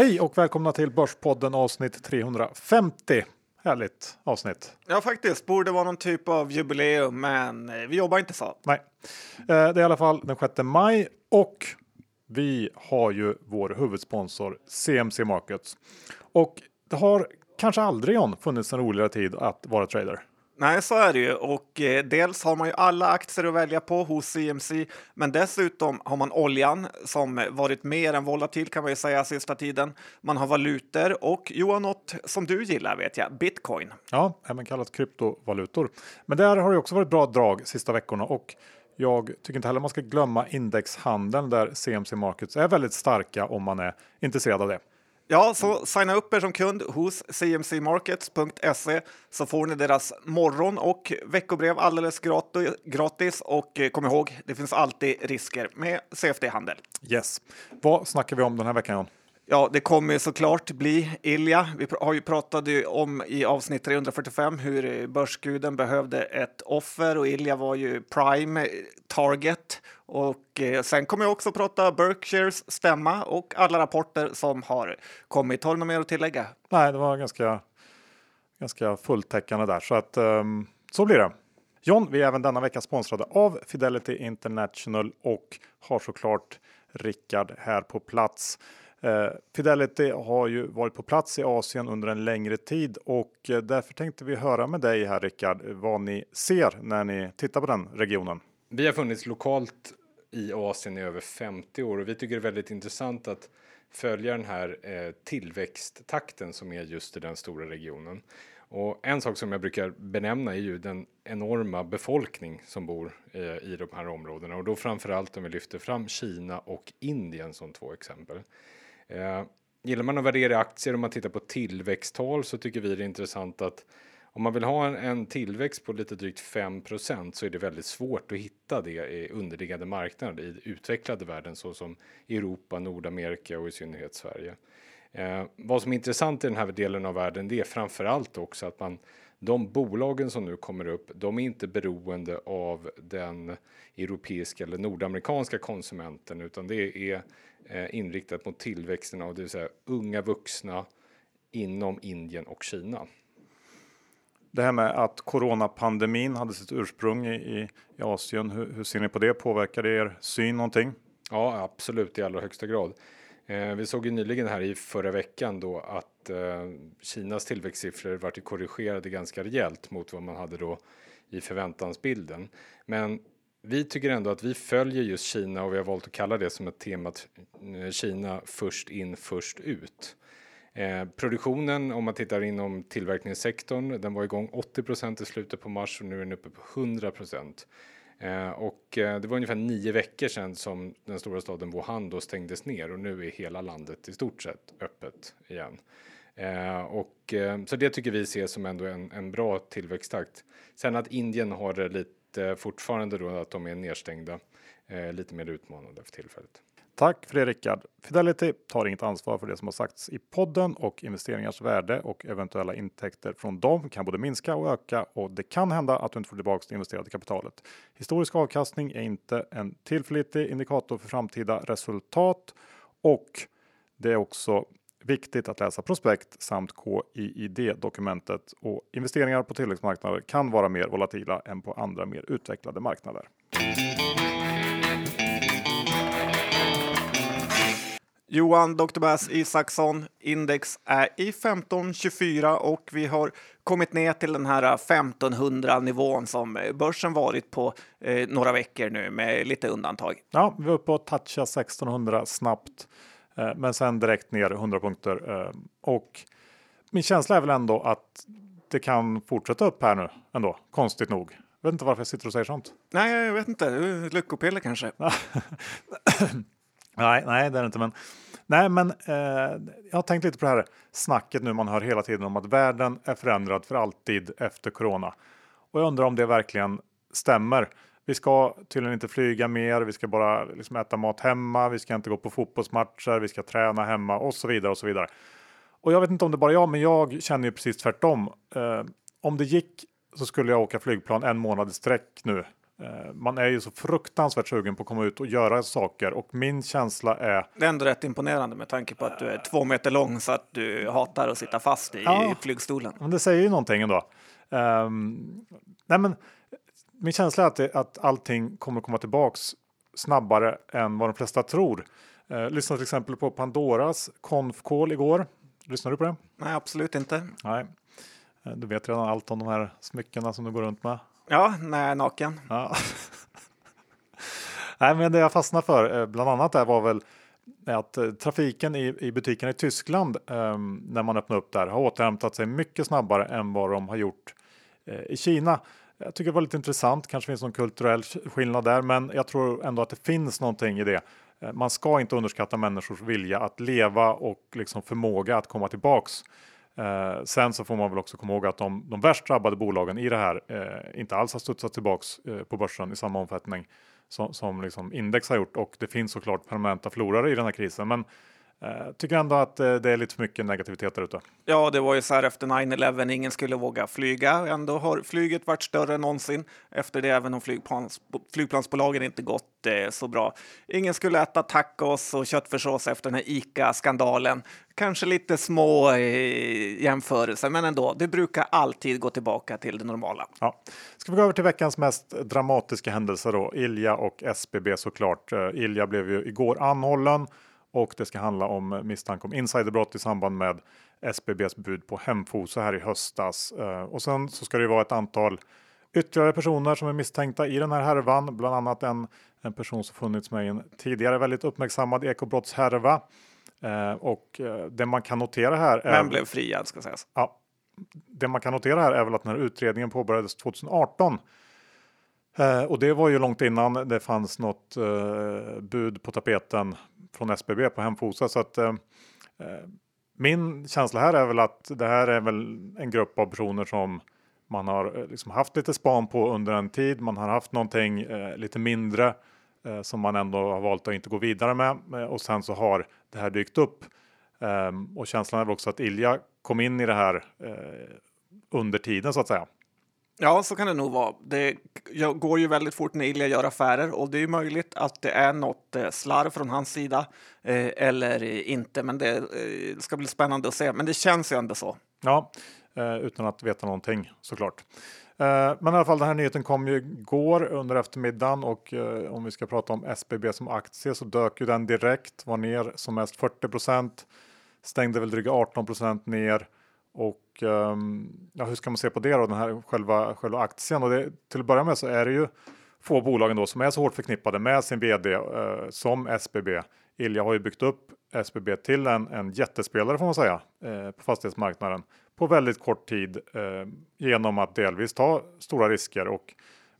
Hej och välkomna till Börspodden avsnitt 350. Härligt avsnitt. Ja, faktiskt. Borde vara någon typ av jubileum, men eh, vi jobbar inte så. Nej, Eh, det är i alla fall den 6 maj och vi har ju vår huvudsponsor CMC Markets. Och det har kanske aldrig John funnits en roligare tid att vara trader. Nej, så är det ju. Och eh, dels har man ju alla aktier att välja på hos CMC, men dessutom har man oljan som varit mer än volatil kan man ju säga sista tiden. Man har valutor och Johan, något som du gillar vet jag, bitcoin. Ja, även kallat kryptovalutor. Men där har det också varit bra drag sista veckorna och jag tycker inte heller man ska glömma indexhandeln där CMC Markets är väldigt starka om man är intresserad av det. Ja, så signa upp er som kund hos cmcmarkets.se så får ni deras morgon och veckobrev alldeles gratis. Och eh, kom ihåg, det finns alltid risker med CFD-handel. Yes. Vad snackar vi om den här veckan John? Ja, det kommer ju såklart bli Ilja. Vi har ju pratat om i avsnitt 345 hur börsguden behövde ett offer och Ilja var ju prime target. Och eh, sen kommer jag också prata Berkshires stämma och alla rapporter som har kommit. Har du något mer att tillägga? Nej, det var ganska, ganska fulltäckande där så att um, så blir det. John, vi är även denna vecka sponsrade av Fidelity International och har såklart Rickard här på plats. Eh, Fidelity har ju varit på plats i Asien under en längre tid och eh, därför tänkte vi höra med dig här Rickard vad ni ser när ni tittar på den regionen. Vi har funnits lokalt i Asien i över 50 år och vi tycker det är väldigt intressant att följa den här eh, tillväxttakten som är just i den stora regionen. Och en sak som jag brukar benämna är ju den enorma befolkning som bor eh, i de här områdena och då framförallt om vi lyfter fram Kina och Indien som två exempel. Eh, gillar man att värdera aktier om man tittar på tillväxttal så tycker vi det är intressant att om man vill ha en, en tillväxt på lite drygt 5% så är det väldigt svårt att hitta det i underliggande marknader i utvecklade världen såsom Europa, Nordamerika och i synnerhet Sverige. Eh, vad som är intressant i den här delen av världen det är framförallt också att man de bolagen som nu kommer upp, de är inte beroende av den europeiska eller nordamerikanska konsumenten utan det är eh, inriktat mot tillväxten av det vill säga unga vuxna inom Indien och Kina. Det här med att coronapandemin hade sitt ursprung i, i, i Asien. Hur, hur, ser ni på det? Påverkar det er syn någonting? Ja, absolut i allra högsta grad. Eh, vi såg ju nyligen här i förra veckan då att eh, Kinas tillväxtsiffror vart korrigerade ganska rejält mot vad man hade då i förväntansbilden. Men vi tycker ändå att vi följer just Kina och vi har valt att kalla det som ett tema eh, Kina först in först ut. Eh, produktionen, om man tittar inom tillverkningssektorn, den var igång 80% i slutet på mars och nu är den uppe på 100 Eh, och eh, det var ungefär nio veckor sedan som den stora staden Wuhan då stängdes ner och nu är hela landet i stort sett öppet igen. Eh, och eh, så det tycker vi ses som ändå en, en bra tillväxttakt. Sen att Indien har det lite fortfarande då att de är nedstängda, eh, lite mer utmanande för tillfället. Tack för det Rickard. Fidelity tar inget ansvar för det som har sagts i podden och investeringars värde och eventuella intäkter från dem kan både minska och öka och det kan hända att du inte får tillbaka det investerade kapitalet. Historisk avkastning är inte en tillförlitlig indikator för framtida resultat och det är också viktigt att läsa prospekt samt KIID-dokumentet och investeringar på tillväxtmarknader kan vara mer volatila än på andra mer utvecklade marknader. Johan Dr. Bass Isaksson, index är i 1524 och vi har kommit ner till den här 1500 nivån som börsen varit på eh, några veckor nu med lite undantag. Ja, vi var uppe och toucha 1600 snabbt, eh, men sen direkt ner 100 punkter eh, och min känsla är väl ändå att det kan fortsätta upp här nu ändå, konstigt nog. Jag vet inte varför jag sitter och säger sånt. Nej, jag vet inte. Lyckopiller kanske. nej, nej, det är det inte. Men, nej, men eh, jag har tänkt lite på det här snacket nu man hör hela tiden om att världen är förändrad för alltid efter corona. Och jag undrar om det verkligen stämmer. Vi ska tydligen inte flyga mer, vi ska bara liksom äta mat hemma, vi ska inte gå på fotbollsmatcher, vi ska träna hemma och så vidare och så vidare. Och jag vet inte om det är bara jag, men jag känner ju precis tvärtom. Eh, om det gick så skulle jag åka flygplan en månad i sträck nu man är ju så fruktansvärt sugen på att komma ut och göra saker och min känsla är. Det är ändå rätt imponerande med tanke på att du är två meter lång så att du hatar att sitta fast i Ja. flygstolen. Men det säger ju någonting ändå. Um, nej men, min känsla är att, det, att allting kommer komma tillbaks snabbare än vad de flesta tror. Uh, lyssna till exempel på Pandoras konf-call igår. Lyssnar du på det? Nej, absolut inte. Nej, Eh, du vet redan allt om de här smyckena som du går runt med. Ja, när jag är naken. Ja. Nej, men det jag fastnade för, eh, bland annat, där var väl att eh, trafiken i, i butikerna i Tyskland um, när man öppnar upp där har återhämtat sig mycket snabbare än vad de har gjort uh, i Kina. Jag tycker det var lite intressant, kanske finns någon kulturell skillnad där, men jag tror ändå att det finns någonting i det. Uh, Man ska inte underskatta människors vilja att leva och liksom förmåga att komma tillbaks. Eh, sen så får man väl också komma ihåg att de, de värst drabbade bolagen i det här eh, inte alls har studsat tillbaks eh, på börsen i samma omfattning som, som liksom index har gjort och det finns såklart permanenta förlorare i den här krisen. Men eh, tycker ändå att eh, det är lite för mycket negativitet där ute. Ja, det var ju så här efter 9-11, ingen skulle våga flyga. Ändå har flyget varit större än någonsin. Efter det, även om flygplans, flygplansbolagen inte gått eh, så bra. Ingen skulle äta tacos och köttfärssås efter den här ICA-skandalen. Kanske lite små jämförelser, men ändå. Det brukar alltid gå tillbaka till det normala. Ja. Ska vi gå över till veckans mest dramatiska händelse då? Ilja och SBB såklart. Ilja blev ju igår anhållen och det ska handla om misstanke om insiderbrott i samband med SBBs bud på Hemfosa här i höstas. Eh, Och sen så ska det vara ett antal ytterligare personer som är misstänkta i den här härvan, bland annat en, en person som funnits med i en tidigare väldigt uppmärksammad ekobrottshärva. Eh, och eh, det man kan notera här är Men blev friad, ska sägas. Ja, det man kan notera här är väl att den här utredningen påbörjades 2018. Eh, och det var ju långt innan det fanns något eh, bud på tapeten från SBB på Hemfosa. Så att, eh, eh, min känsla här är väl att det här är väl en grupp av personer som man har eh, liksom haft lite span på under en tid. Man har haft någonting eh, lite mindre eh, som man ändå har valt att inte gå vidare med eh, och sen så har det här dykt upp. Och känslan är väl också att Ilja kom in i det här eh, under tiden så att säga. Ja, så kan det nog vara. Det går ju väldigt fort när Ilja gör affärer och det är möjligt att det är något eh, slarv från hans sida eh, eller inte. Men det eh, ska bli spännande att se. Men det känns ju ändå så. Ja, utan att veta någonting såklart. Men i alla fall, den här nyheten kom ju igår under eftermiddagen och om vi ska prata om SBB som aktie så dök ju den direkt, var ner som mest 40% stängde väl dryga 18% ner och ehm, ja, hur ska man se på det då, den här själva, själva aktien? Och det, till att börja med så är det ju få bolagen då som är så hårt förknippade med sin vd eh, som SBB. Ilja har ju byggt upp SBB till en, en jättespelare får man säga eh, på fastighetsmarknaden på väldigt kort tid eh, genom att delvis ta stora risker och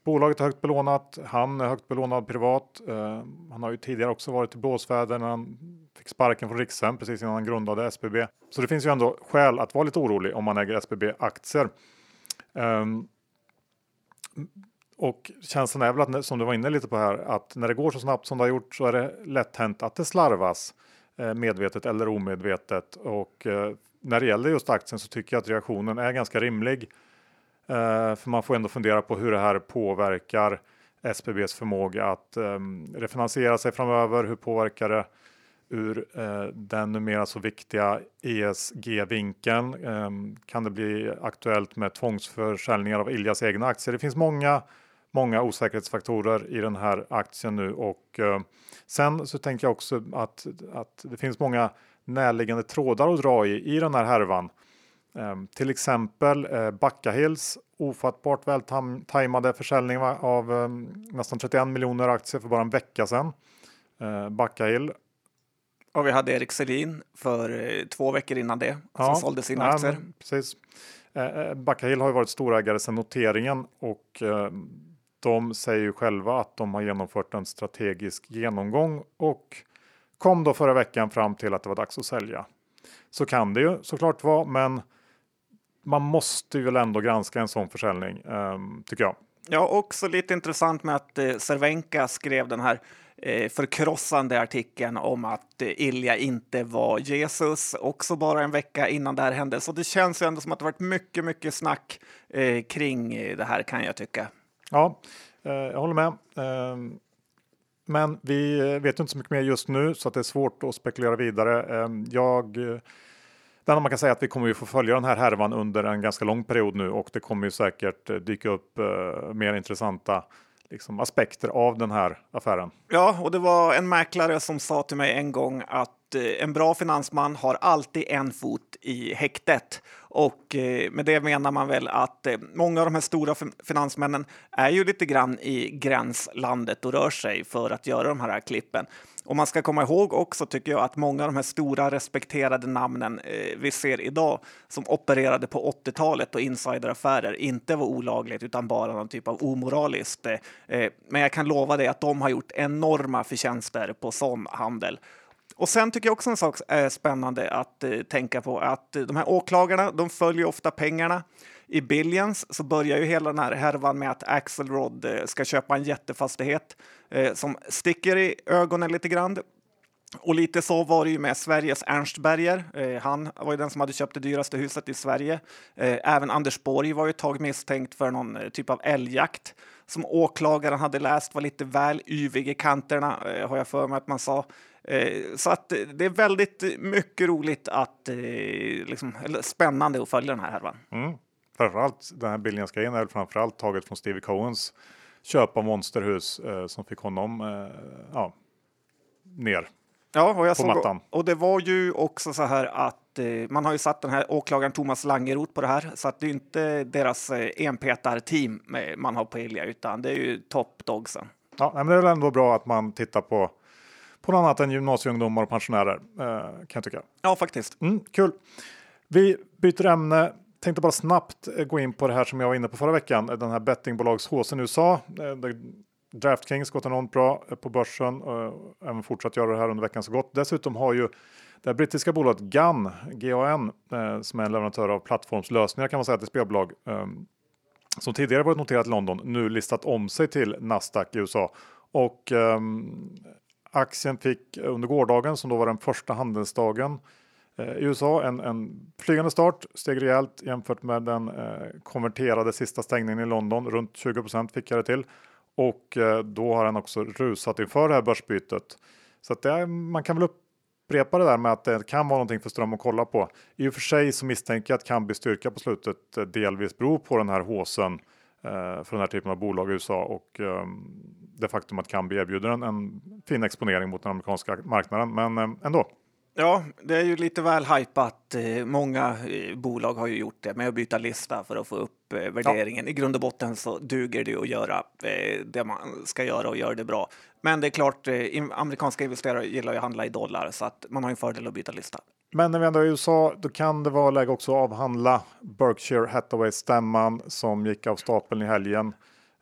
bolaget är högt belånat. Han är högt belånad privat. Eh, han har ju tidigare också varit i blåsväder när han fick sparken från Rikshem precis innan han grundade SBB. Så det finns ju ändå skäl att vara lite orolig om man äger SBB aktier. Eh, och känslan är väl att, som du var inne lite på här, att när det går så snabbt som det har gjort så är det lätt hänt att det slarvas eh, medvetet eller omedvetet. Och eh, när det gäller just aktien så tycker jag att reaktionen är ganska rimlig. Eh, för man får ändå fundera på hur det här påverkar SBBs förmåga att ehm, refinansiera sig framöver. Hur påverkar det ur eh, den numera så viktiga ESG-vinkeln? Ehm, kan det bli aktuellt med tvångsförsäljningar av Iljas egna aktier? Det finns många, många osäkerhetsfaktorer i den här aktien nu och eh, sen så tänker jag också att, att det finns många närliggande trådar att dra i i den här härvan. Ehm, till exempel eh, Backahills ofattbart vältajmade försäljning av ehm, nästan 31 miljoner aktier för bara en vecka sedan. Eh, Backahill Och vi hade Erik Selin för eh, två veckor innan det som sålde sina ja, aktier. Precis. Backahill har ju varit storägare sedan noteringen och eh, de säger ju själva att de har genomfört en strategisk genomgång och kom då förra veckan fram till att det var dags att sälja. Så kan det ju såklart vara, men man måste ju väl ändå granska en sån försäljning, eh, tycker jag. Ja, också lite intressant med att eh, Cervenka skrev den här eh, förkrossande artikeln om att eh, Ilja inte var Jesus, också bara en vecka innan det här hände. Så det känns ju ändå som att det varit mycket, mycket snack kring det här kan jag tycka. Ja, jag håller med. Eh, men vi vet inte så mycket mer just nu så att det är svårt att spekulera vidare. Eh, jag det enda man kan säga är att vi kommer ju få följa den här härvan under en ganska lång period nu och det kommer ju säkert eh, dyka upp eh, mer intressanta liksom, aspekter av den här affären. Ja, och det var en mäklare som sa till mig en gång att eh, en bra finansman har alltid en fot i häktet. Och eh, med det menar man väl att eh, många av de här stora finansmännen är ju lite grann i gränslandet och rör sig för att göra de här klippen. Och man ska komma ihåg också, tycker jag, att många av de här stora respekterade namnen eh, vi ser idag som opererade på 80-talet och insideraffärer inte var olagligt utan bara någon typ av omoraliskt. Eh, eh, men jag kan lova dig att de har gjort enorma förtjänster på sån handel. Och sen tycker jag också en sak är spännande att eh, tänka på att eh, de här åklagarna, de följer ofta pengarna. I Billions så börjar ju hela den här härvan med att Axelrod eh, ska köpa en jättefastighet eh, som sticker i ögonen lite grann. Och lite så var det ju med Sveriges Ernst Berger. Eh, han var ju den som hade köpt det dyraste huset i Sverige. Eh, även Anders Borg var ju ett tag misstänkt för någon eh, typ av älgjakt som åklagaren hade läst var lite väl yvig i kanterna, eh, har jag för mig att man sa. Eh, så att eh, det är väldigt eh, mycket roligt att, liksom, eller spännande att följa den här härvan. Mm framförallt den här Billions grejen är väl framförallt taget från Stevie Cohens köp av monsterhus eh, som fick honom eh, ja, ner Ja, och, jag på såg, mattan. och det var ju också så här att eh, man har ju satt den här åklagaren Thomas Langeroth på det här, så att det är inte deras eh, enpetar-team man har på Ilja, utan det är ju toppdogsen. Ja, men det är väl ändå bra att man tittar på på något annat än gymnasieungdomar och pensionärer eh, kan jag tycka. Ja, faktiskt. Mm, kul. Vi byter ämne tänkte bara snabbt eh, gå in på det här som jag var inne på förra veckan. Eh, den här bettingbolags-håsen i USA. Eh, DraftKings gått enormt bra på börsen och även fortsatt göra det här under veckan så gott. Dessutom har ju det brittiska bolaget GAN, GAN, som är en leverantör av plattformslösningar kan man säga till spelbolag, ehm, som tidigare varit noterat i London, nu listat om sig till Nasdaq i USA. Och ehm, aktien fick under gårdagen, som då var den första handelsdagen, Eh, I USA en, en flygande start, steg rejält jämfört med den eh, konverterade sista stängningen i London. Runt 20 fick jag det till. Och eh, då har den också rusat inför det här börsbytet. Så att det, man kan väl upprepa det där med att det kan vara någonting för Ström att kolla på. I och för sig så misstänker jag att kan bli styrka på slutet eh, delvis beror på den här håsen eh, för den här typen av bolag i USA och eh, det faktum att Kambi erbjuder en, en fin exponering mot den amerikanska marknaden. Men eh, ändå, Ja, det är ju lite väl hypat. Eh, många eh, bolag har ju gjort det med att byta lista för att få upp eh, värderingen. Ja. I grund och botten så duger det att göra det man ska göra och göra det bra. Men det är klart, amerikanska investerare gillar ju att handla i dollar så att man har en fördel att byta lista. Men när vi ändå är i USA, då kan det vara läge också att avhandla Berkshire Hathaway-stämman som gick av stapeln i helgen.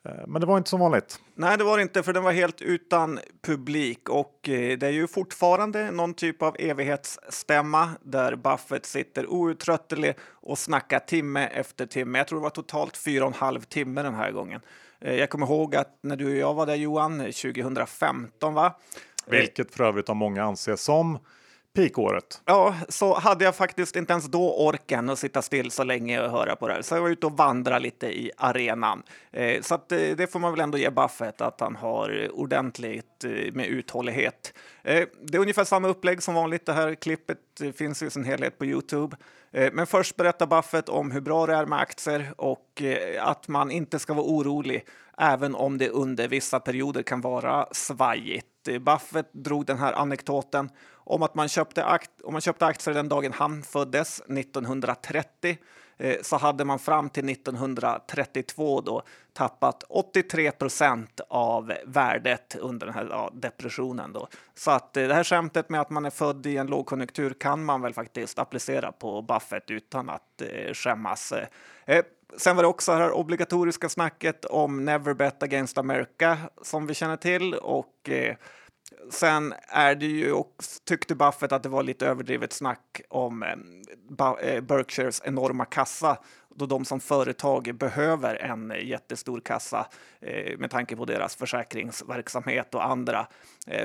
Eh, men det var inte som vanligt. Nej, det var det inte, för den var helt utan publik och eh, det är ju fortfarande någon typ av evighetsstämma där Buffett sitter outtröttlig och snackar timme efter timme. Jag tror det var totalt fyra och en halv timme den här gången. Eh, jag kommer ihåg att när du och jag var där Johan, 2015 va? Vilket för övrigt av många anses som peakåret. Ja, så hade jag faktiskt inte ens då orken att sitta still så länge och höra på det här. Så jag var ute och vandrade lite i arenan. Eh, så att, eh, det får man väl ändå ge Buffett, att han har ordentligt eh, med uthållighet. Eh, det är ungefär samma upplägg som vanligt. Det här klippet eh, finns i sin helhet på Youtube. Eh, men först berättar Buffett om hur bra det är med aktier och eh, att man inte ska vara orolig även om det under vissa perioder kan vara svajigt. Buffett drog den här anekdoten om att man köpte, akt om man köpte aktier den dagen han föddes, 1930, eh, så hade man fram till 1932 då tappat 83 procent av värdet under den här ja, depressionen. Då. Så att eh, det här skämtet med att man är född i en lågkonjunktur kan man väl faktiskt applicera på Buffett utan att eh, skämmas. Eh, eh sen var det också det här obligatoriska snacket om Never Bet Against America som vi känner till och eh, Sen är det ju också, tyckte Buffett att det var lite överdrivet snack om eh, eh, Berkshires enorma kassa då de som företag behöver en jättestor kassa eh, med tanke på deras försäkringsverksamhet och andra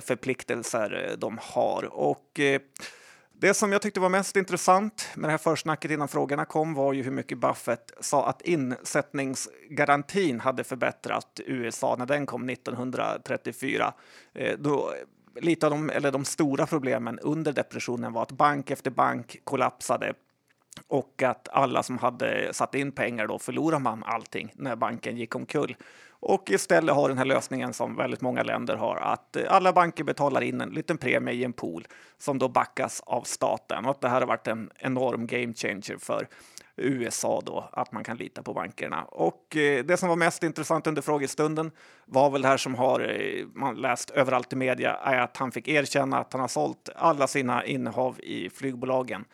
förpliktelser de har. Och det som jag tyckte var mest intressant med det här försnacket innan frågorna kom var ju hur mycket Buffett sa att insättningsgarantin hade förbättrat USA när den kom 1934. Eh, då lite av de, eller de stora problemen under depressionen var att bank efter bank kollapsade och att alla som hade satt in pengar då förlorade man allting när banken gick omkull. Och istället har den här lösningen som väldigt många länder har att eh, alla banker betalar in en liten premie i en pool som då backas av staten och att det här har varit en enorm game changer för USA då, att man kan lita på bankerna. Och eh, det som var mest intressant under frågestunden var väl det här som har eh, man läst överallt i media, är att han fick erkänna att han har sålt alla sina innehav i flygbolagen.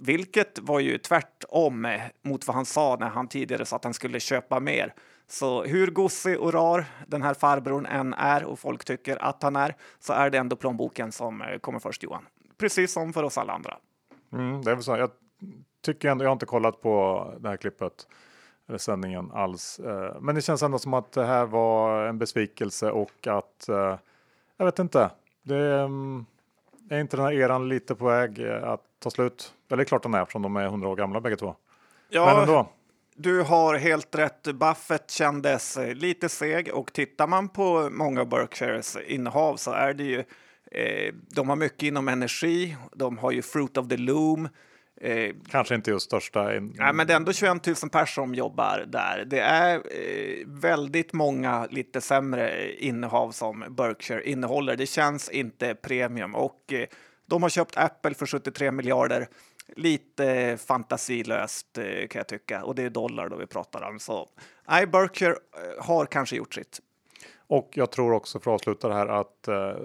Vilket var ju tvärtom mot vad han sa när han tidigare sa att han skulle köpa mer. Så hur gosig och rar den här farbrorn än är och folk tycker att han är så är det ändå plånboken som eh, kommer först Johan. Precis som för oss alla andra. Mm, det är så. Jag tycker ändå, jag har inte kollat på det här klippet eller sändningen alls. Eh, men det känns ändå som att det här var en besvikelse och att jag vet inte. Det mm, är inte den här eran lite på väg att ta slut? Eller det är klart den är eftersom de är 100 år gamla bägge två. Ja, Men ändå. Du har helt rätt. Buffett kändes eh, lite seg och tittar man på många Berkshires innehav så är det ju eh, de har mycket inom energi. De har ju Fruit of the Loom. Eh, Kanske inte just största. In... Nej, men det är ändå 21 000 personer som jobbar där. Det är eh, väldigt många lite sämre innehav som Berkshire innehåller. Det känns inte premium och de har köpt Apple för 73 miljarder. Lite fantasilöst eh, kan jag tycka och det är dollar då vi pratar om. Så nej, Berkshire eh, har kanske gjort sitt. Och jag tror också för att avsluta det här att eh,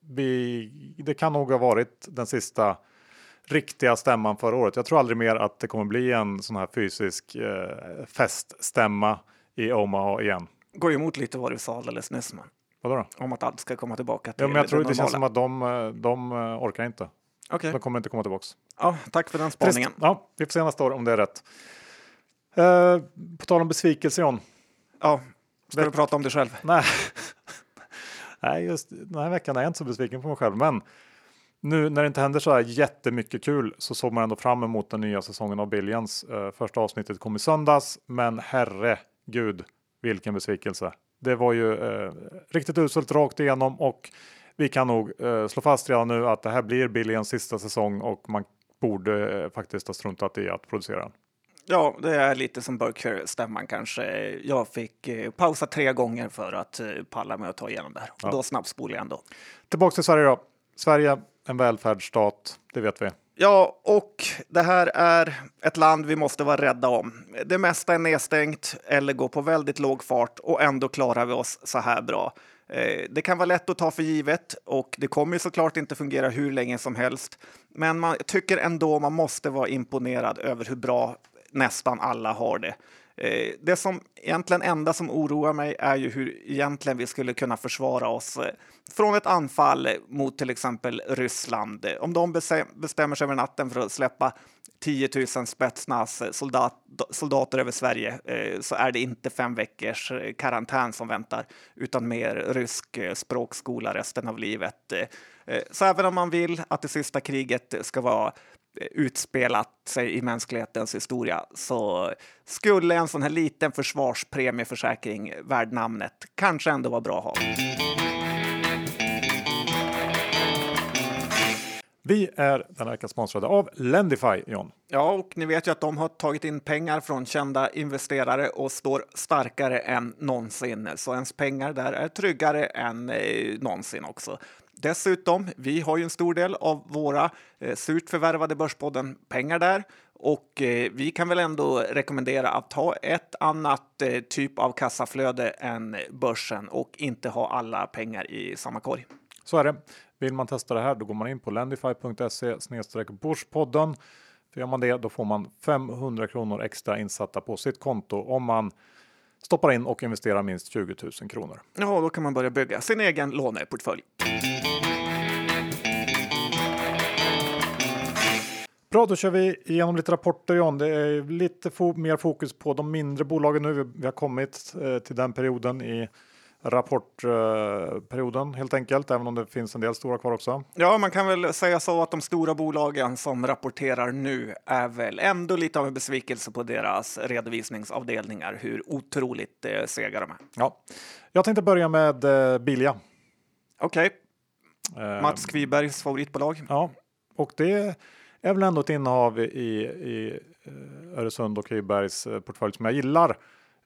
vi, det kan nog ha varit den sista riktiga stämman förra året. Jag tror aldrig mer att det kommer bli en sån här fysisk eh, feststämma i Omaha igen. Går emot lite vad du sa alldeles nyss. Vadå då? Om att allt ska komma tillbaka till ja, men Jag tror det, det känns som att de, eh, de orkar inte. Okay. De kommer inte komma tillbaka. Ja, tack för den spaningen. Ja, vi får se nästa år om det är rätt. Uh, på tal om besvikelse John. Ja, ska Ve du prata om dig själv? Nej. Nej, just den här veckan är jag inte så besviken på mig själv, men nu när det inte händer så här jättemycket kul så såg man ändå fram emot den nya säsongen av Billions. Uh, första avsnittet kom i söndags, men herregud vilken besvikelse. Det var ju uh, riktigt uselt rakt igenom och vi kan nog uh, slå fast redan nu att det här blir Billions sista säsong och man borde faktiskt ha struntat i att producera den. Ja, det är lite som Berkshire-stämman kanske. Jag fick eh, pausa tre gånger för att eh, palla med att ta igenom det här. Och ja. då snabbspolade jag ändå. Tillbaks till Sverige då. Sverige, en välfärdsstat, det vet vi. Ja, och det här är ett land vi måste vara rädda om. Det mesta är nedstängt eller går på väldigt låg fart och ändå klarar vi oss så här bra. Eh, det kan vara lätt att ta för givet och det kommer såklart inte fungera hur länge som helst. Men man tycker ändå man måste vara imponerad över hur bra nästan alla har det. Eh, det som egentligen enda som oroar mig är ju hur egentligen vi skulle kunna försvara oss eh, från ett anfall mot till exempel Ryssland. Om de bestämmer sig över natten för att släppa 10 000 Spetsnaz soldat, soldater över Sverige eh, så är det inte fem veckors eh, karantän som väntar utan mer rysk eh, språkskola resten av livet. Så även om man vill att det sista kriget ska vara utspelat sig i mänsklighetens historia så skulle en sån här liten försvarspremieförsäkring värd namnet kanske ändå vara bra att ha. Vi är den här veckan sponsrade av Lendify, John. Ja, och ni vet ju att de har tagit in pengar från kända investerare och står starkare än någonsin. Så ens pengar där är tryggare än eh, någonsin också. Dessutom, vi har ju en stor del av våra eh, surt förvärvade Börspodden pengar där och eh, vi kan väl ändå rekommendera att ha ett annat eh, typ av kassaflöde än börsen och inte ha alla pengar i samma korg. Så är det. Vill man testa det här då går man in på lendify.se börspodden. För gör man det då får man 500 kronor extra insatta på sitt konto om man stoppar in och investerar minst 20 000 kronor. Ja, då kan man börja bygga sin egen låneportfölj. Bra, då kör vi igenom lite rapporter John. Det är lite fo mer fokus på de mindre bolagen nu. Vi, har kommit eh, till den perioden i rapportperioden helt enkelt, även om det finns en del stora kvar också. Ja, man kan väl säga så att de stora bolagen som rapporterar nu är väl ändå lite av en besvikelse på deras redovisningsavdelningar, hur otroligt eh, sega de är. Ja, jag tänkte börja med eh, Bilia. Okej, Mats Kvibergs favoritbolag. Ja, och det är väl ändå ett innehav i, i eh, Öresund och Kvibergs eh, portfölj som jag gillar.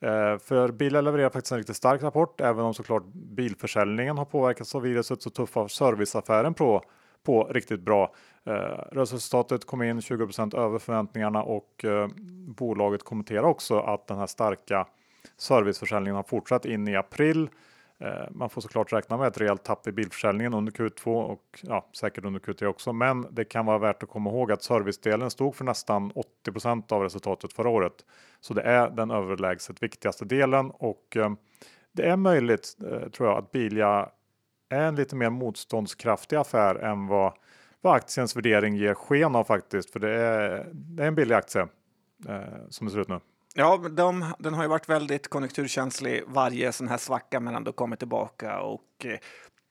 Eh, för Bilia levererar faktiskt en riktigt stark rapport, även om såklart bilförsäljningen har påverkats av viruset så tuffar serviceaffären på, på riktigt bra. Eh, Resultatet kom in 20% över förväntningarna och eh, bolaget kommenterar också att den här starka serviceförsäljningen har fortsatt in i april. Eh, man får såklart räkna med ett rejält tapp i bilförsäljningen under Q2 och ja, säkert under Q3 också. Men det kan vara värt att komma ihåg att servicedelen stod för nästan 80% av resultatet förra året. Så det är den överlägset viktigaste delen och eh, det är möjligt eh, tror jag att Bilia är en lite mer motståndskraftig affär än vad, vad aktiens värdering ger sken av faktiskt. För det är, det är en billig aktie eh, som det ser ut nu. Ja, de, den har ju varit väldigt konjunkturkänslig varje sån här svacka men ändå kommer tillbaka och eh,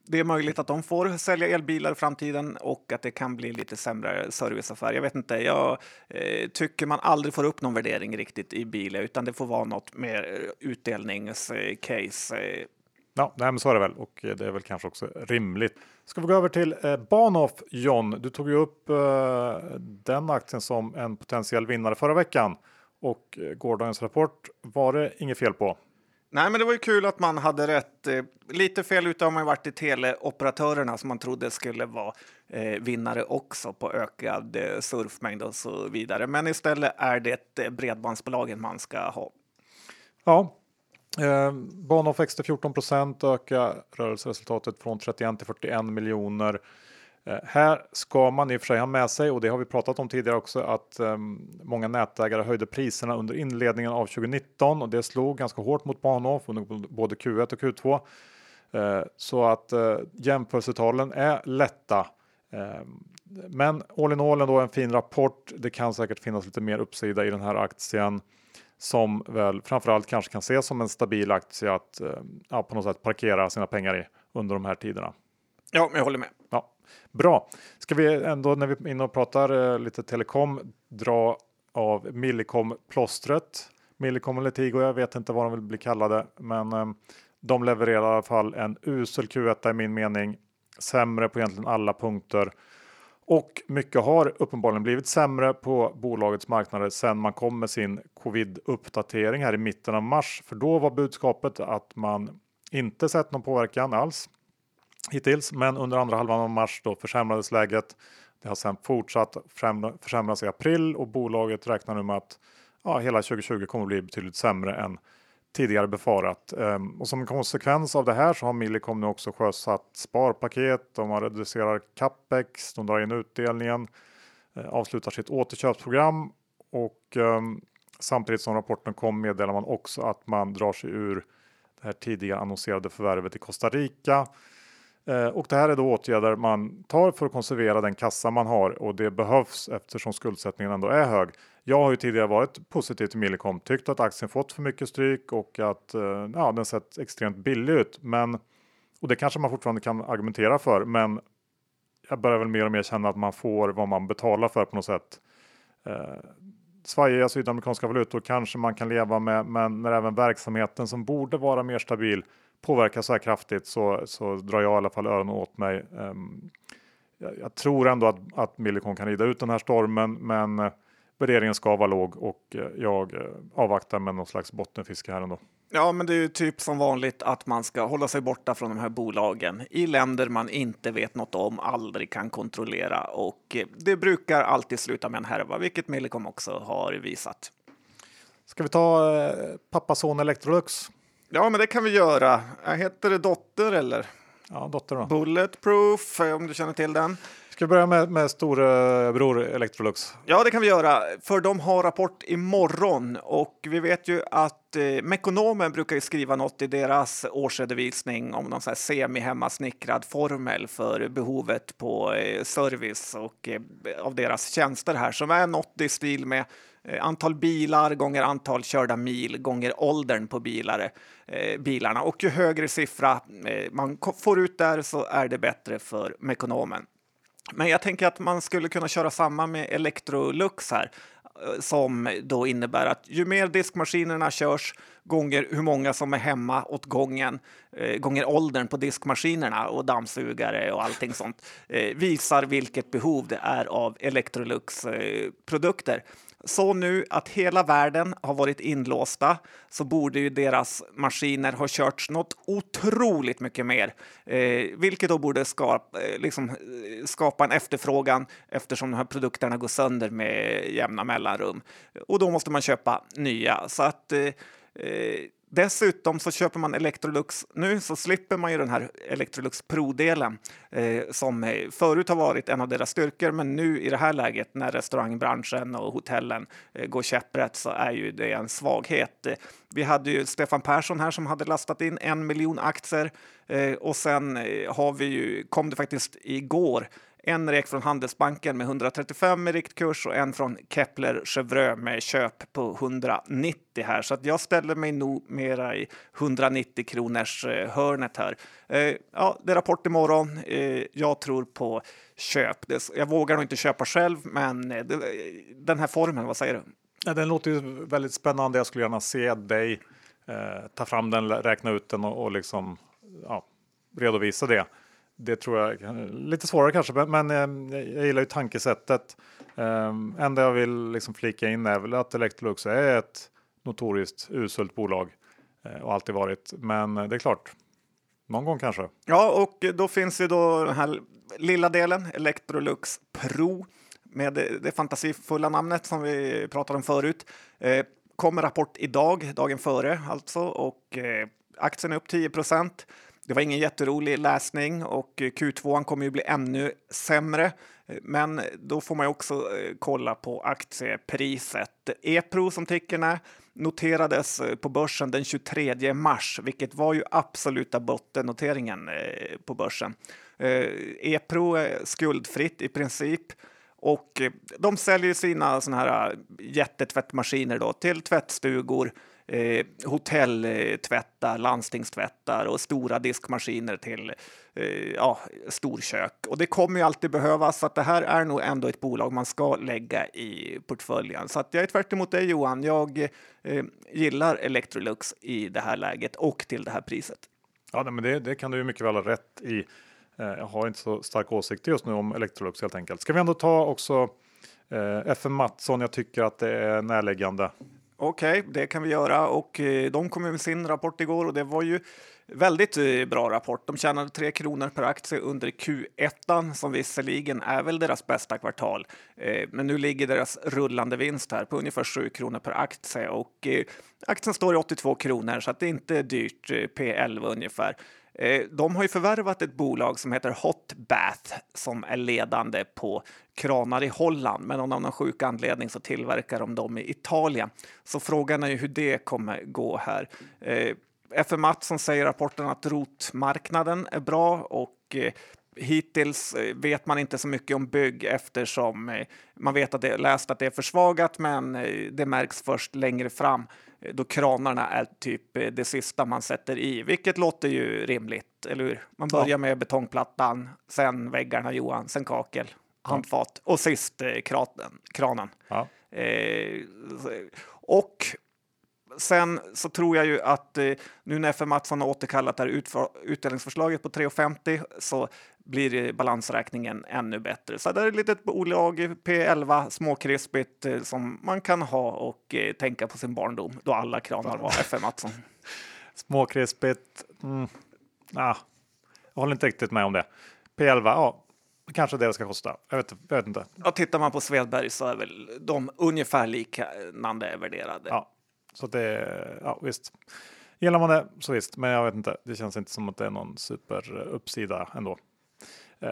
det är möjligt att de får sälja elbilar i framtiden och att det kan bli lite sämre serviceaffär. Jag vet inte, jag eh, tycker man aldrig får upp någon värdering riktigt i bilar utan det får vara något mer eh, utdelningscase. Ja, nej, men så är det väl och eh, det är väl kanske också rimligt. Ska vi gå över till eh, Bahnhof John? Du tog ju upp eh, den aktien som en potentiell vinnare förra veckan och eh, gårdagens rapport var det inget fel på. Nej, men det var ju kul att man hade rätt. Eh, Lite fel ute har man varit i teleoperatörerna som man trodde skulle vara eh, vinnare också på ökad surfmängd och så vidare. Men istället är det bredbandsbolagen man ska ha. Ja, eh, Bahnhof växte 14 öka rörelseresultatet från 31 till 41 miljoner. Eh, här ska man i och för sig ha med sig, och det har vi pratat om tidigare också, att eh, många nätägare höjde priserna under inledningen av 2019 och det slog ganska hårt mot Bahnhof under både Q1 och Q2. Eh, så att eh, jämförelsetalen är lätta. Eh, men all in all ändå en fin rapport. Det kan säkert finnas lite mer uppsida i den här aktien som väl framförallt kanske kan ses som en stabil aktie att eh, ja, på något sätt parkera sina pengar i under de här tiderna. Ja, jag håller med. Ja, bra. Ska vi ändå när vi är inne och pratar eh, lite telekom dra av Millicom-plåstret. Millicom eller Tigo, jag vet inte vad de vill bli kallade, men eh, de levererar i alla fall en usel Q1 i min mening. Sämre på egentligen alla punkter. Och mycket har uppenbarligen blivit sämre på bolagets marknader sedan man kom med sin covid-uppdatering här i mitten av mars. För då var budskapet att man inte sett någon påverkan alls hittills, men under andra halvan av mars då försämrades läget. Det har sedan fortsatt försämras i april och bolaget räknar nu med att ja, hela 2020 kommer att bli betydligt sämre än tidigare befarat. Ehm, och som en konsekvens av det här så har Millicom nu också sjösatt sparpaket. De har reducerar capex, de drar in utdelningen, eh, avslutar sitt återköpsprogram och ehm, samtidigt som rapporten kom meddelar man också att man drar sig ur det här tidigare annonserade förvärvet i Costa Rica. Eh, och det här är då åtgärder man tar för att konservera den kassa man har och det behövs eftersom skuldsättningen ändå är hög. Jag har ju tidigare varit positiv till Millicom, tyckt att aktien fått för mycket stryk och att eh, ja, den sett extremt billig ut. Men, och det kanske man fortfarande kan argumentera för, men jag börjar väl mer och mer känna att man får vad man betalar för på något sätt. Eh, svajiga sydamerikanska valutor kanske man kan leva med, men när även verksamheten som borde vara mer stabil påverkas så här kraftigt så, så drar jag i alla fall öronen åt mig. Ehm, jag, jag tror ändå att, att Millicom kan rida ut den här stormen, men eh, värderingen ska vara låg och eh, jag eh, avvaktar med någon slags bottenfiske här ändå. Ja, men det är ju typ som vanligt att man ska hålla sig borta från de här bolagen i länder man inte vet något om, aldrig kan kontrollera och det brukar alltid sluta med en härva, vilket Millicom också har visat. Ska vi ta eh, pappa son Electrolux? Ja, men det kan vi göra. Äh, Heter det Dotter eller? Ja, dotter då. Bulletproof, eh, om du känner till den. Ska vi börja med, med storebror Electrolux? Ja, det kan vi göra, för de har rapport imorgon och vi vet ju att eh, Mekonomen brukar skriva något i deras årsredovisning om någon semi-hemmasnickrad formel för behovet på eh, service och eh, av deras tjänster här som är något i stil med Eh, antal bilar gånger antal körda mil gånger åldern på bilar, eh, Eh, bilarna. Och ju högre siffra eh, man får ut där så är det bättre för Mekonomen. Men jag tänker att man skulle kunna köra samma med Electrolux här eh, som då innebär att ju mer diskmaskinerna körs gånger hur många som är hemma åt gången, eh, gånger åldern på diskmaskinerna och dammsugare och allting sånt, eh, visar vilket behov det är av Electrolux eh, produkter. Så nu att hela världen har varit inlåsta så borde ju deras maskiner ha körts något otroligt mycket mer, eh, vilket då borde skapa, eh, liksom, eh, skapa en efterfrågan eftersom de här produkterna går sönder med jämna mellanrum. Och då måste man köpa nya. Så att eh Eh, dessutom så köper man Electrolux nu så slipper man ju den här Electrolux Pro-delen eh, som eh, förut har varit en av deras styrkor. Men nu i det här läget när restaurangbranschen och hotellen eh, går käpprätt så är ju det en svaghet. Eh, vi hade ju Stefan Persson här som hade lastat in en miljon aktier eh, och sen har vi ju, kom det faktiskt igår en rek från Handelsbanken med 135 i riktkurs och en från Kepler Chevreux med köp på 190 här. Så att jag ställer mig nog mera i 190 kronors eh, hörnet här. Eh, ja, det är rapport imorgon. Eh, jag tror på köp. Jag vågar nog inte köpa själv, men den här formen, vad säger du? Ja, den låter ju väldigt spännande. Jag skulle gärna se dig eh, ta fram den, räkna ut den och, och liksom ja, redovisa det det tror jag lite svårare kanske, men, men eh, jag gillar ju tankesättet. Um, enda jag vill liksom flika in är väl att Electrolux är ett notoriskt uselt bolag eh, och alltid varit. Men eh, det är klart, någon gång kanske. Ja, och då finns ju då den här lilla delen Electrolux Pro med det, det fantasifulla namnet som vi pratade om förut. Eh, kommer rapport idag, dagen före alltså, och eh, aktien är upp 10 procent. Det var ingen jätterolig läsning och Q2 kommer ju bli ännu sämre. Men då får man ju också eh, kolla på aktiepriset. Epro som tickern är noterades eh, på börsen den 23 mars, vilket var ju absoluta bottennoteringen eh, på börsen. Epro är skuldfritt i princip och de säljer sina såna här jättetvättmaskiner då till tvättstugor eh, hotelltvättar, landstingstvättar och stora diskmaskiner till eh, ja, storkök. Och det kommer ju alltid behövas, så att det här är nog ändå ett bolag man ska lägga i portföljen. Så att jag är tvärt emot dig Johan. Jag eh, gillar Electrolux i det här läget och till det här priset. Ja, men det, det kan du ju mycket väl ha rätt i. Eh, jag har inte så stark åsikt just nu om Electrolux helt enkelt. Ska vi ändå ta också eh, FM Mattsson? Jag tycker att det är närliggande. Okej, okay, det kan vi göra och eh, de kom med sin rapport igår och det var ju väldigt eh, bra rapport. De tjänade 3 kronor per aktie under Q1 som visserligen är väl deras bästa kvartal. Eh, men nu ligger deras rullande vinst här på ungefär 7 kronor per aktie och aktien står i 82 kronor så att det är inte dyrt, P11 ungefär. Eh, de har ju förvärvat ett bolag som heter Hot Bath som är ledande på kranar i Holland, men av någon sjuk anledning så tillverkar de dem i Italien. Så frågan är ju hur det kommer gå här. Eh, FM Mattsson säger i rapporten att rotmarknaden är bra och eh, Hittills vet man inte så mycket om bygg eftersom man vet att det läst att det är försvagat, men det märks först längre fram då kranarna är typ eh, det sista man sätter i, vilket låter ju rimligt, eller hur? Man börjar ja. med betongplattan, sen väggarna Johan, sen kakel, handfat och sist eh, kraten, kranen. Ja. Eh, och sen så tror jag ju att eh, nu när FM Mattsson har återkallat det här utdelningsförslaget på 3,50 så blir balansräkningen ännu bättre. Så det är ett litet bolag, P11, småkrispigt eh, som man kan ha och eh, tänka på sin barndom då alla kranar var FM Mattsson. Småkrispigt, mm. ah, jag håller inte riktigt med om det. P11, ja, kanske det det ska kosta. Jag vet, jag vet inte. Ja, tittar man på Svedberg så är väl de ungefär liknande värderade. Ja, så det, ja visst. Gillar man det så visst, men jag vet inte. Det känns inte som att det är någon superuppsida ändå. Eh,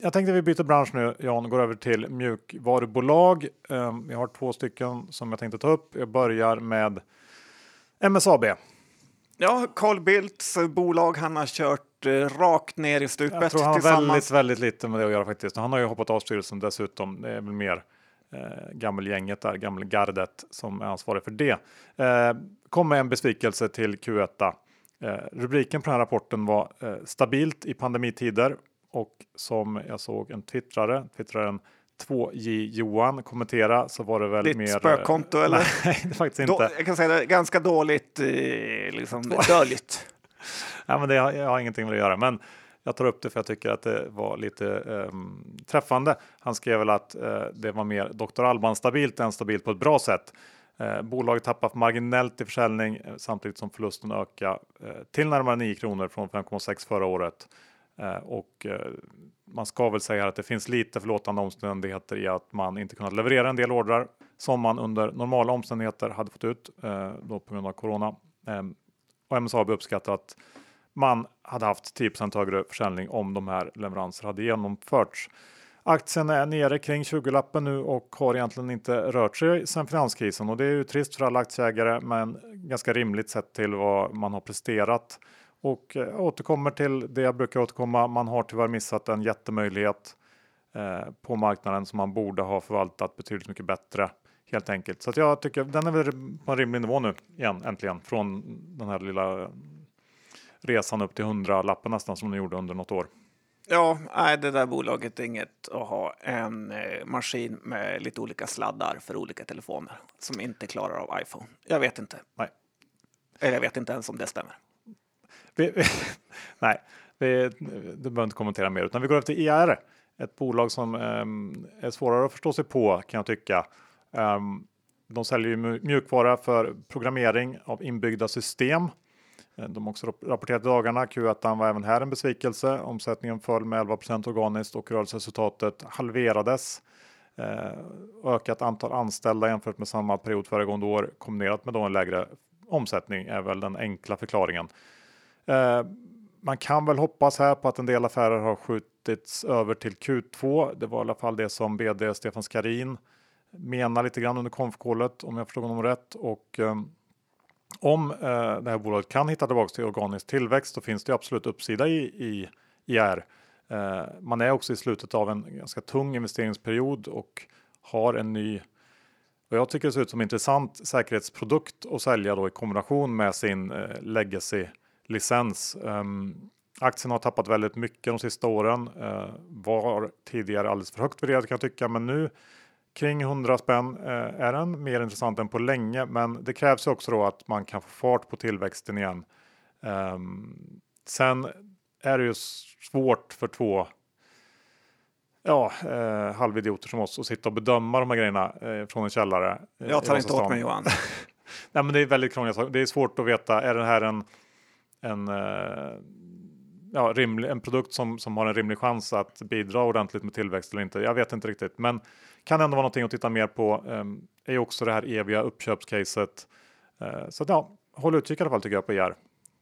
jag tänkte vi byter bransch nu, Jan, går över till mjukvarubolag. Eh, vi har två stycken som jag tänkte ta upp. Jag börjar med MSAB. Ja, Carl Bildts bolag, han har kört eh, rakt ner i stupet. Jag tror han har väldigt, väldigt lite med det att göra faktiskt. Han har ju hoppat av styrelsen dessutom. Det är väl mer eh, gammelgänget där, gammelgardet som är ansvarig för det. Eh, kom med en besvikelse till Q1. Eh, rubriken på den här rapporten var eh, stabilt i pandemitider och som jag såg en twittrare, twittraren 2J Johan kommentera så var det väl Ditt mer... spökkonto eller? Nej, det är faktiskt Då, inte. jag kan säga det, ganska dåligt, eh, liksom döljt. Ja, men det har, jag har ingenting med det att göra, men jag tar upp det för jag tycker att det var lite um, träffande. Han skrev väl att uh, det var mer Dr. Alban stabilt än stabilt på ett bra sätt. Uh, bolaget tappar marginellt i försäljning uh, samtidigt som förlusten ökar till närmare 9 kronor från 5,6 förra året. Eh, och eh, man ska väl säga att det finns lite förlåtande omständigheter i att man inte kunnat leverera en del ordrar som man under normala omständigheter hade fått ut eh, då på grund av corona. Ehm, och MSAB uppskattar att man hade haft 10% högre försäljning om de här leveranser hade genomförts. Aktien är nere kring 20-lappen nu och har egentligen inte rört sig sedan finanskrisen och det är ju trist för alla aktieägare men ganska rimligt sett till vad man har presterat. Och jag eh, återkommer till det jag brukar återkomma. Man har tyvärr missat en jättemöjlighet eh, på marknaden som man borde ha förvaltat betydligt mycket bättre helt enkelt. Så jag tycker den är väl på en rimlig nivå nu igen äntligen från den här lilla resan upp till 100 lappen nästan som ni gjorde under något år. Ja, nej, det där bolaget är inget att ha en eh, maskin med lite olika sladdar för olika telefoner som inte klarar av iPhone. Jag vet inte. Nej. Eller jag vet inte ens om det stämmer. Nej, det du behöver inte kommentera mer utan vi går över till IR. Ett bolag som um, är svårare att förstå sig på kan jag tycka. Um, de säljer ju mjukvara för programmering av inbyggda system eh, de har också rapporterat i dagarna. Q1 var även här en besvikelse. Omsättningen föll med 11% organiskt och rörelseresultatet halverades. Eh, ökat antal anställda jämfört med samma period föregående år kombinerat med då en lägre omsättning är väl den enkla förklaringen. Eh, man kan väl hoppas här på att en del affärer har skjutits över till Q2. Det var i alla fall det som vd Stefan Skarin menar lite grann under konfkålet om jag förstod honom rätt och eh, om eh, det här bolaget kan hitta tillbaka till organisk tillväxt så finns det absolut uppsida i, i IR. Eh, man är också i slutet av en ganska tung investeringsperiod och har en ny vad jag tycker det ser ut som intressant säkerhetsprodukt att sälja då i kombination med sin eh, legacy licens. Um, aktien har tappat väldigt mycket de sista åren. Uh, var tidigare alldeles för högt värderad kan jag tycka, men nu Kring 100 spänn eh, är den mer intressant än på länge, men det krävs också då att man kan få fart på tillväxten igen. Um, sen är det ju svårt för två ja, eh, halvidioter som oss att sitta och bedöma de här grejerna eh, från en källare. Eh, Jag tar inte åt mig Johan. Nej, men det är väldigt krångligt. Det är svårt att veta. Är det här en, en eh, ja, rimlig, en produkt som, som har en rimlig chans att bidra ordentligt med tillväxt eller inte. Jag vet inte riktigt, men kan ändå vara någonting att titta mer på. Ehm, är är också det här eviga uppköpscaset. Eh, så ja, håll utkik i alla fall tycker jag på IR.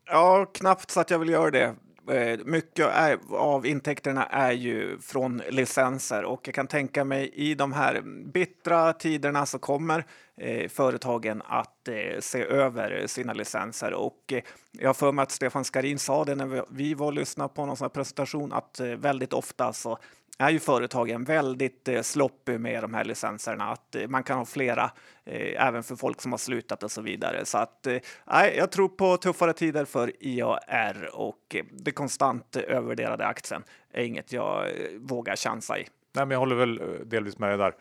Ja, knappt så att jag vill göra det. Eh, mycket av intäkterna är ju från licenser och jag kan tänka mig i de här bittra tiderna så kommer företagen att Eh, se över sina licenser och eh, jag har för mig att Stefan Skarin sa det när vi var och lyssnade på någon sån presentation att eh, väldigt ofta så är ju företagen väldigt eh, sloppy med de här licenserna. Att man kan ha flera, även för folk som har slutat och så vidare. Så att jag tror på tuffare tider för IAR och det konstant övervärderade aktien är inget jag vågar chansa i. Nej, men jag håller väl delvis med dig där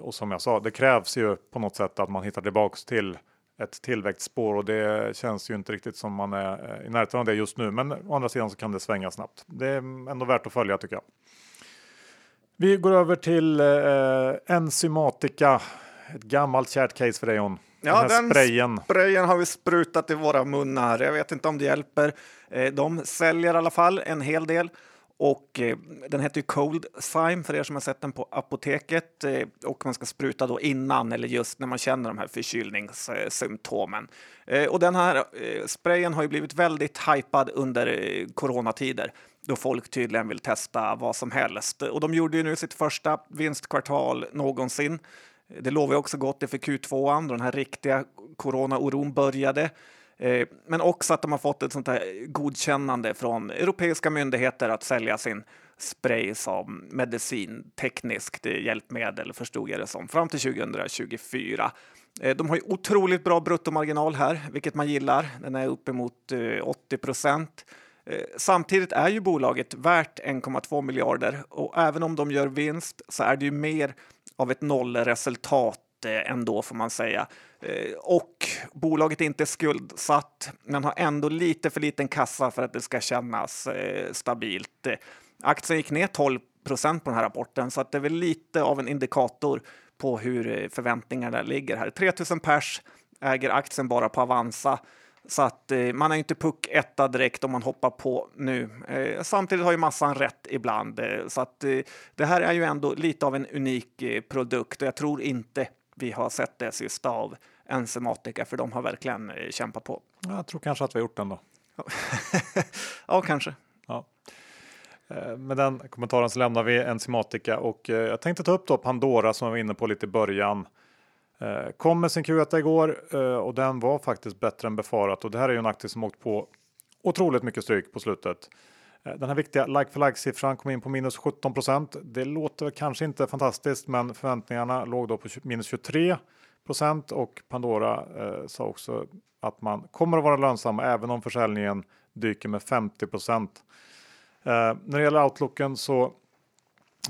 och som jag sa, det krävs ju på något sätt att man hittar tillbaks till ett tillväxtspår och det känns ju inte riktigt som man är i närheten av det just nu. Men å andra sidan så kan det svänga snabbt. Det är ändå värt att följa tycker jag. Vi går över till eh, Enzymatica. Ett gammalt kärt case för dig John. Ja, den, den sprayen. sprayen har vi sprutat i våra munnar. Jag vet inte om det hjälper. Eh, de säljer i alla fall en hel del och eh, den heter ju Cold Thyme för er som har sett den på apoteket eh, och man ska spruta då innan eller just när man känner de här förkylningssymptomen. Eh, och den här eh, sprayen har ju blivit väldigt hypad under eh, coronatider då folk tydligen vill testa vad som helst. Och de gjorde ju nu sitt första vinstkvartal någonsin. Det lovar också gott inför Q2, då den här riktiga coronaoron började. Eh, men också att de har fått ett sånt här godkännande från europeiska myndigheter att sälja sin spray som medicintekniskt hjälpmedel, förstod jag det som, fram till 2024. Eh, de har ju otroligt bra bruttomarginal här, vilket man gillar. Den är uppemot eh, 80 procent. Samtidigt är ju bolaget värt 1,2 miljarder och även om de gör vinst så är det ju mer av ett nollresultat ändå får man säga. Eh, och bolaget är inte skuldsatt, men har ändå lite för liten kassa för att det ska kännas eh, stabilt. Eh, aktien gick ner 12 procent på den här rapporten, så att det är väl lite av en indikator på hur förväntningarna ligger här. 3000 pers äger aktien bara på Avanza. Så att man är inte puck etta direkt om man hoppar på nu. Samtidigt har ju massan rätt ibland, så att det här är ju ändå lite av en unik produkt och jag tror inte vi har sett det sista av Enzematica, för de har verkligen eh, kämpat på. Jag tror kanske att vi har gjort den då. ja, kanske. Ja. Eh, med den kommentaren så lämnar vi Enzematica och eh, jag tänkte ta upp då Pandora som jag var inne på lite i början. Kom med sin Q1 igår och den var faktiskt bättre än befarat och det här är ju en aktie som åkt på otroligt mycket stryk på slutet. Den här viktiga like for like siffran kom in på minus 17% Det låter kanske inte fantastiskt, men förväntningarna låg då på minus 23 procent och Pandora eh, sa också att man kommer att vara lönsam även om försäljningen dyker med 50 procent. Eh, när det gäller outlooken så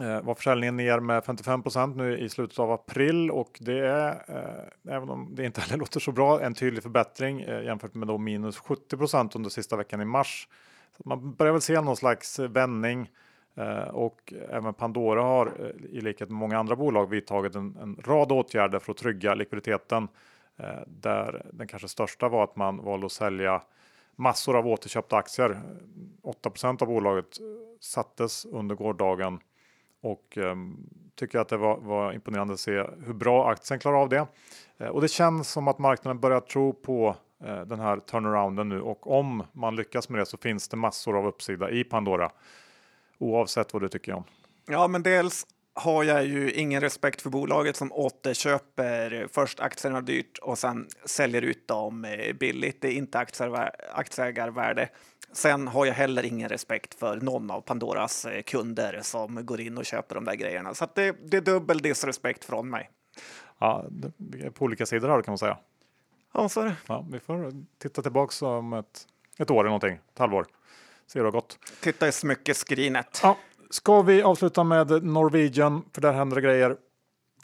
eh, var försäljningen ner med 55 procent nu i slutet av april och det är, eh, även om det inte heller låter så bra, en tydlig förbättring eh, jämfört med då minus 70 procent under sista veckan i mars. Så man börjar väl se någon slags vändning Eh, Eh, och även Pandora har eh, i likhet med många andra bolag vidtagit en, en rad åtgärder för att trygga likviditeten. Eh, där den kanske största var att man valde att sälja massor av återköpta aktier. 8% av bolaget sattes under gårdagen och ehm, tycker att det var, var, imponerande att se hur bra aktien klarar av det. och det känns som att marknaden börjar tro på den här turnarounden nu och om man lyckas med det så finns det massor av uppsida i Pandora oavsett vad du tycker om. Ja, men dels har jag ju ingen respekt för bolaget som återköper först aktierna dyrt och sen säljer ut dem eh, billigt. Det är inte aktieägarvärde. Sen har jag heller ingen respekt för någon av Pandoras eh, kunder som går in och köper de där grejerna. Så det, det är dubbel disrespekt från mig. Ja, på olika sidor du kan man säga. Ja, så är det. Ja, vi får titta tillbaka om ett, ett år eller någonting, ett halvår. Se hur det har gått. Titta i smyckeskrinet. Ja, ska vi avsluta med Norwegian? För där händer det grejer.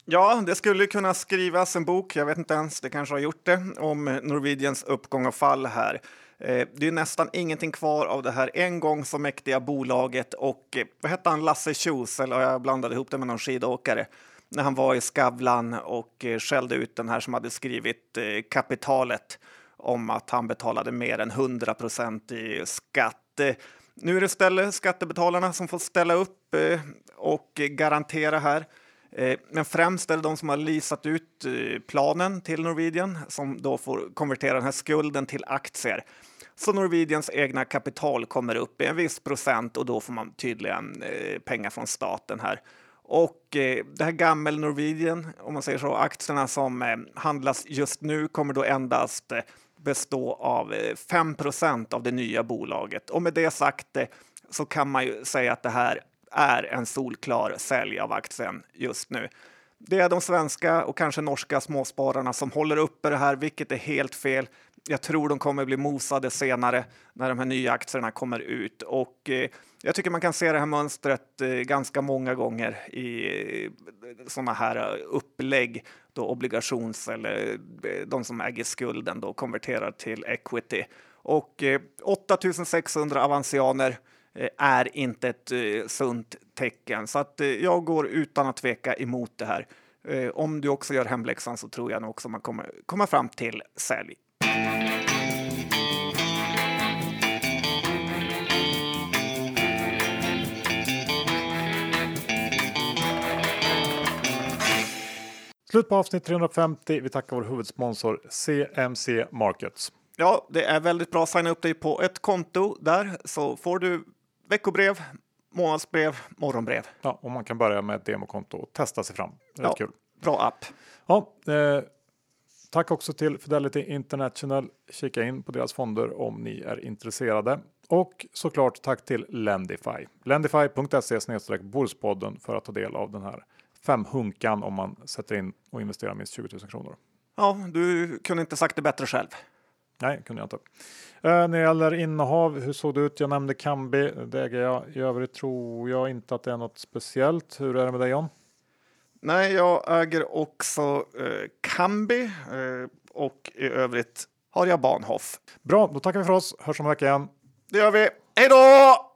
Ja, det skulle kunna skrivas en bok, jag vet inte ens, det kanske har gjort det, om Norwegians uppgång och fall här. Eh, det är nästan ingenting kvar av det här en gång så mäktiga bolaget och eh, vad hette han, Lasse Kjus, eller jag blandade ihop det med någon skidåkare, när han var i Skavlan och eh, skällde ut den här som hade skrivit kapitalet om att han betalade mer än 100 procent i skatt Eh, nu är det istället skattebetalarna som får ställa upp eh, och garantera här. Eh, men främst är det de som har leasat ut eh, planen till Norwegian som då får konvertera den här skulden till aktier. Så Norwegians egna kapital kommer upp i en viss procent och då får man tydligen eh, pengar från staten här. Och det här gammel Norwegian, om man säger så, aktierna som handlas just nu kommer då endast bestå av eh, 5 av det nya bolaget. Och med det sagt eh, så kan man ju säga att det här är en solklar sälj av aktien just nu. Det är de svenska och kanske norska småspararna som håller uppe det här, vilket är helt fel. Jag tror de kommer bli mosade senare när de här nya aktierna kommer ut och eh, jag tycker man kan se det här mönstret eh, ganska många gånger i eh, sådana här eh, upplägg då obligations eller de som äger skulden då konverterar till equity. Och 8600 avancianer är inte ett sunt tecken så att jag går utan att tveka emot det här. Om du också gör hemläxan så tror jag nog också man kommer komma fram till sälj. Slut på avsnitt 350. Vi tackar vår huvudsponsor CMC Markets. Ja, det är väldigt bra. Signa upp dig på ett konto där så får du veckobrev, månadsbrev, morgonbrev. Ja, och man kan börja med ett demokonto och testa sig fram. Är ja, kul. Bra app. Ja, eh, Tack också till Fidelity International. Kika in på deras fonder om ni är intresserade. Och såklart tack till Lendify. Lendify.se Börspodden för att ta del av den här femhunkan om man sätter in och investerar minst 20 000 kronor. Ja, du kunde inte sagt det bättre själv. Nej, kunde jag inte. Uh, när det gäller innehav, hur såg det ut? Jag nämnde Kambi, det äger jag. I övrigt tror jag inte att det är något speciellt. Hur är det med dig John? Nej, jag äger också eh, Kambi eh, och i övrigt har jag Bahnhof. Bra, då tackar vi för oss. Hörs om en vecka igen. Det gör vi. Hej då!